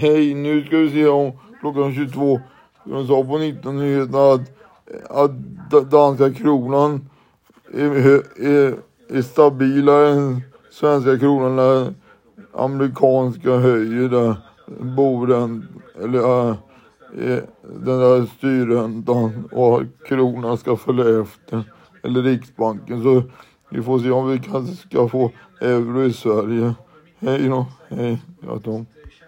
Hej, nu ska vi se om klockan 22. De sa på 19 nyheterna att, att danska kronan är, är, är stabilare än svenska kronan när amerikanska höjer där boden eller äh, den där styrräntan och kronan ska följa efter. Eller Riksbanken. Så vi får se om vi kanske ska få euro i Sverige. Hej då. Hej. Jag Tom.